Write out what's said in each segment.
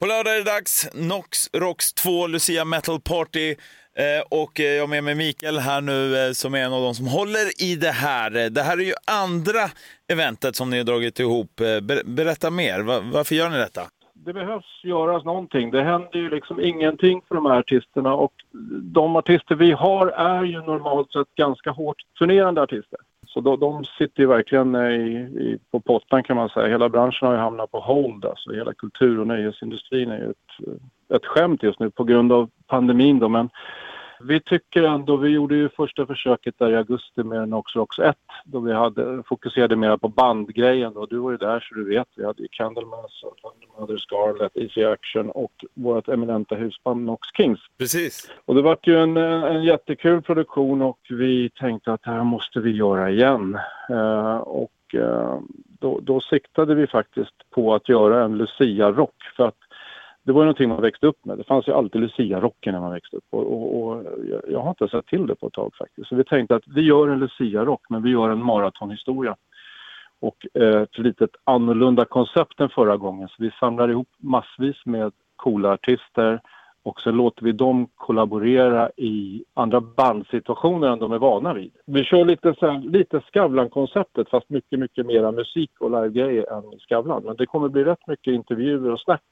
På lördag är det dags. Nox Rocks 2 Lucia Metal Party. Eh, och eh, jag har med mig Mikael här nu eh, som är en av de som håller i det här. Det här är ju andra eventet som ni har dragit ihop. Eh, ber berätta mer. Va varför gör ni detta? det behövs göras någonting. Det händer ju liksom ingenting för de här artisterna och de artister vi har är ju normalt sett ganska hårt turnerande artister. Så de, de sitter ju verkligen eh, i, i, på pottan kan man säga. Hela branschen har ju hamnat på hold alltså. Hela kultur och nöjesindustrin är ju ett, ett skämt just nu på grund av pandemin då. Men vi tycker ändå, vi gjorde ju första försöket där i augusti med Nox Rocks 1 då vi hade, fokuserade mer på bandgrejen då. Du var ju där så du vet. Vi hade ju Candlemass, Mother Scarlet, Easy Action och vårt eminenta husband Nox Kings. Precis. Och det var ju en, en jättekul produktion och vi tänkte att det här måste vi göra igen. Uh, och uh, då, då siktade vi faktiskt på att göra en Lucia-rock för att det var någonting man växte upp med. Det fanns ju alltid Lucia-rocken när man växte upp och, och, och, jag har inte sett till det på ett tag faktiskt. Så vi tänkte att vi gör en Lucia-rock men vi gör en maratonhistoria. Och eh, ett litet annorlunda koncept än förra gången. Så vi samlar ihop massvis med coola artister och så låter vi dem kollaborera i andra bandsituationer än de är vana vid. Vi kör lite, så här, lite Skavlan-konceptet fast mycket, mycket mera musik och livegrejer än Skavlan. Men det kommer bli rätt mycket intervjuer och snack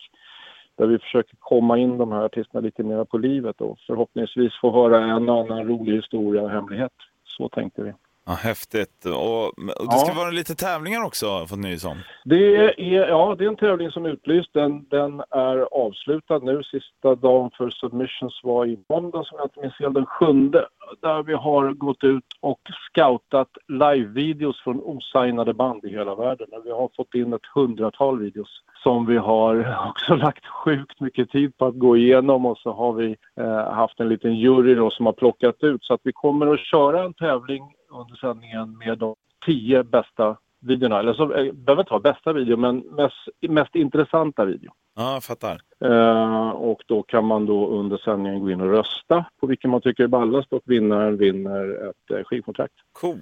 där vi försöker komma in de här artisterna lite mer på livet och förhoppningsvis få höra en annan rolig historia och hemlighet. Så tänkte vi. Ja, häftigt. Och, och det ska ja. vara lite tävlingar också, fått nys om. Det är, ja, det är en tävling som utlyst. Den, den är avslutad nu. Sista dagen för submissions var i måndag, som jag inte minns fel, den sjunde. Där vi har gått ut och scoutat live-videos från osignade band i hela världen. Vi har fått in ett hundratal videos som vi har också lagt sjukt mycket tid på att gå igenom och så har vi eh, haft en liten jury då som har plockat ut så att vi kommer att köra en tävling under sändningen med de tio bästa videorna. Eller så eh, behöver inte vara bästa video men mest, mest intressanta video. Ja, jag fattar. Eh, och då kan man då under sändningen gå in och rösta på vilken man tycker är ballast och vinnaren vinner ett eh, skivkontrakt. Cool.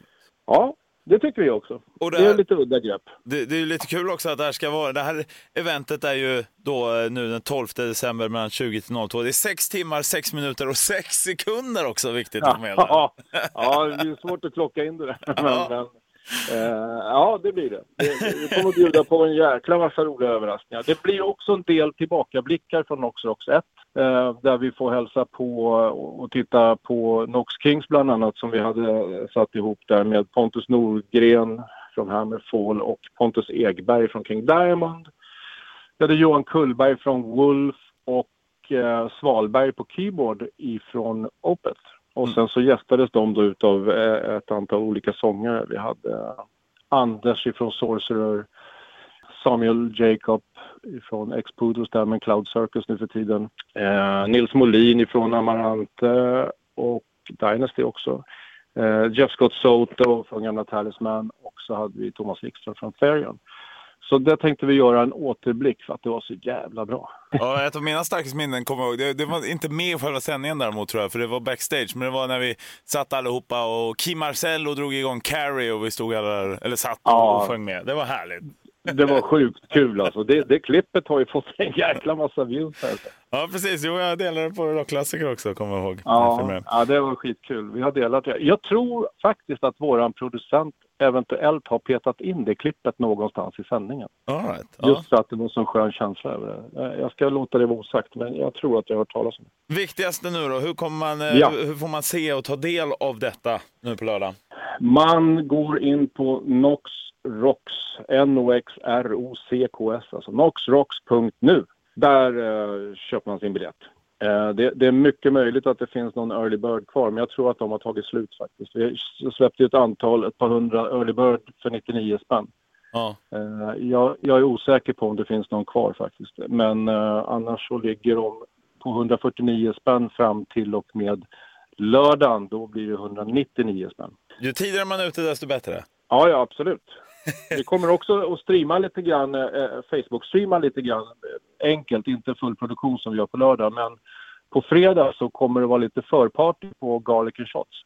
Ja, det tycker vi också. Och det, det är lite udda grepp. Det, det, är lite kul också att det här ska vara, det här eventet är ju då eh, nu den 12 december mellan 20 till 02. Det är 6 timmar, 6 minuter och 6 sekunder också viktigt att med. Ja, ja, det är svårt att klocka in det där. Ja. Men, Uh, ja, det blir det. Vi kommer att bjuda på en jäkla massa roliga överraskningar. Det blir också en del tillbakablickar från Noxrox 1 uh, eh, där vi får hälsa på och titta på Nox Kings bland annat som vi hade satt ihop där med Pontus Norgren från Hammerfall och Pontus Egberg från King Diamond. Vi hade Johan Kullberg från Wolf och uh, Svalberg på keyboard ifrån Opeth. Och sen så gästades de då utav eh, ett antal olika sångare. Vi hade Anders ifrån Sorcerer, Samuel Jacob ifrån X-Poodles där med Cloud Circus nu för tiden. Eh, Nils Molin ifrån Amarante och Dynasty också. Eh, Jeff Scott Soto från gamla Talisman och så hade vi Thomas Wikström från Therion. Så det tänkte vi göra en återblick för att det var så jävla bra. Ja, ett av mina starkaste minnen kommer jag ihåg, det, det, var inte med i själva sändningen däremot tror jag, för det var backstage, men det var när vi satt allihopa och Kim Marcello drog igång Carrie och vi stod alla, eller satt ja. och sjöng med. Det var härligt det var sjukt kul alltså. Det, det klippet har ju fått en jäkla massa views. Alltså. Ja, precis. Jo, jag delade på Rockklassiker också, kommer jag ihåg. Ja, ja, det var skitkul. Vi har delat det. Jag tror faktiskt att våran producent eventuellt har petat in det klippet någonstans i sändningen. Right. Just för att det var en skön känsla över det. Jag ska låta det vara osagt, men jag tror att jag har hört talas om det. Viktigaste nu då, hur, kommer man, eh, ja. hur får man se och ta del av detta nu på lördag? Man går in på Nox Rocks, N-O-X-R-O-C-K-S, alltså noxrocks.nu. Där uh, köper man sin biljett. Uh, det, det, är mycket möjligt att det finns någon early bird kvar, men jag tror att de har tagit slut faktiskt. Vi släppte ett antal, ett par hundra early bird för 99 spänn. Ja. Uh, jag, jag, är osäker på om det finns någon kvar faktiskt, men annars så ligger de på 149 spänn fram till och med lördagen. Då blir det 199 spänn. Ju tidigare man är ute desto bättre. Ja, ja absolut. Vi kommer också att streama lite grann, eh, Facebook-streama lite grann enkelt, inte full produktion som vi gör på lördag. Men på fredag så kommer det vara lite förparty på Garlic and Shots.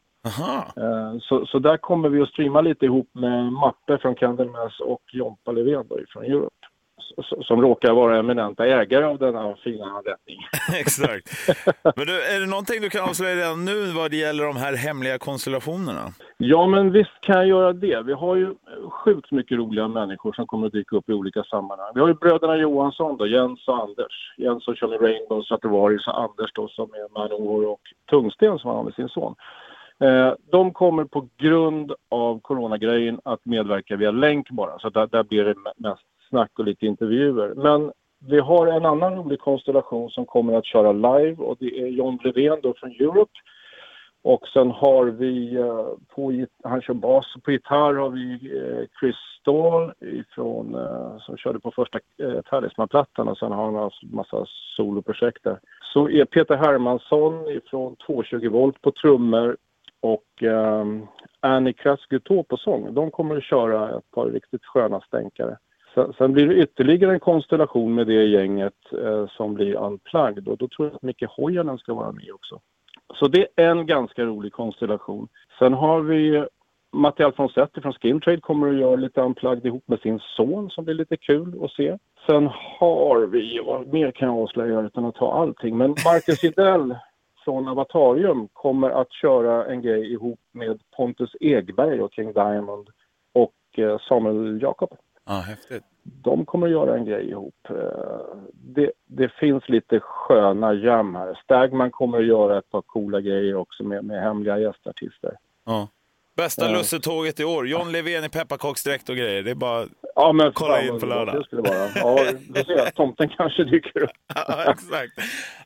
Eh, så, så där kommer vi att streama lite ihop med Mappe från Candlemass och Jompa Löfven från Europe. Som råkar vara eminenta ägare av denna fina anläggning. Exakt. Men du, är det någonting du kan avslöja redan nu vad det gäller de här hemliga konstellationerna? Ja, men visst kan jag göra det. Vi har ju sjukt mycket roliga människor som kommer att dyka upp i olika sammanhang. Vi har ju bröderna Johansson då, Jens och Anders. Jens kör med Rainbow Stratevaris och Anders då som är Manowar och Tungsten som han har med sin son. Eh, de kommer på grund av coronagrejen att medverka via länk bara, så där, där blir det mest snack och lite intervjuer. Men vi har en annan rolig konstellation som kommer att köra live och det är John Levén då från Europe. Och sen har vi, eh, på, han kör bas, på gitarr har vi eh, Chris Stall ifrån, eh, som körde på första Talisman-plattan och sen har han haft massa soloprojekt där. Så är Peter Hermansson ifrån 220 volt på trummor och um, Annie Krasgutå på sång. De kommer att köra ett par riktigt sköna stänkare. Sen, sen blir det ytterligare en konstellation med det gänget eh, som blir unplugged och då tror jag att Micke Hojanen ska vara med också. Så det är en ganska rolig konstellation. Sen har vi Matti Alfonsetti från Skintrade kommer att göra lite unplugged ihop med sin son som blir lite kul att se. Sen har vi, vad mer kan jag avslöja utan att ta allting, men Marcus Idell från Avatarium kommer att köra en grej ihop med Pontus Egberg och King Diamond och eh, Samuel Jakob. Ja, häftigt. De kommer att göra en grej ihop. Eh, det, det finns lite sköna jam här. Stagman kommer att göra ett par coola grejer också med, med hemliga gästartister. Ja. Bästa ja. lussetåget i år. John Levén i pepparkaksdräkt och grejer. Det är bara ja, men kolla in på lördag. Det skulle vara. Ja, vi ser. Tomten kanske dyker upp. ja, exakt.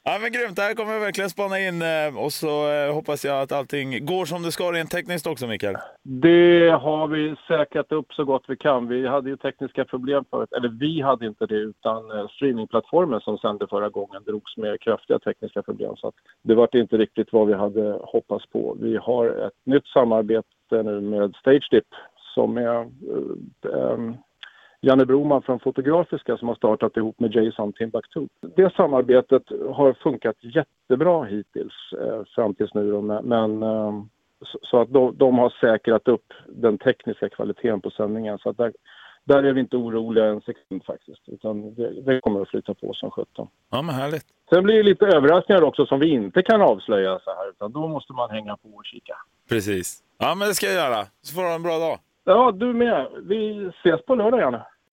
Ja, men grymt. Det här kommer jag verkligen spana in eh, och så eh, hoppas jag att allting går som det ska rent tekniskt också, Mikael. Det har vi säkrat upp så gott vi kan. Vi hade ju tekniska problem förut. Eller vi hade inte det, utan eh, streamingplattformen som sände förra gången drogs med kraftiga tekniska problem. Så det var inte riktigt vad vi hade hoppats på. Vi har ett nytt samarbete nu med StageDip som är um, Janne Broman från Fotografiska som har startat ihop med Jason Timbuktu. Det samarbetet har funkat jättebra hittills eh, fram tills nu men eh, så att de, de, har säkrat upp den tekniska kvaliteten på sändningen så att där, där är vi inte oroliga en sekund faktiskt utan det, det kommer att flytta på som sjutton. Ja men härligt. Sen blir det lite överraskningar också som vi inte kan avslöja så här utan då måste man hänga på och kika. Precis. Ja men det ska jag göra. Så får du ha en bra dag. Ja, du med. Vi ses på lördag, Janne.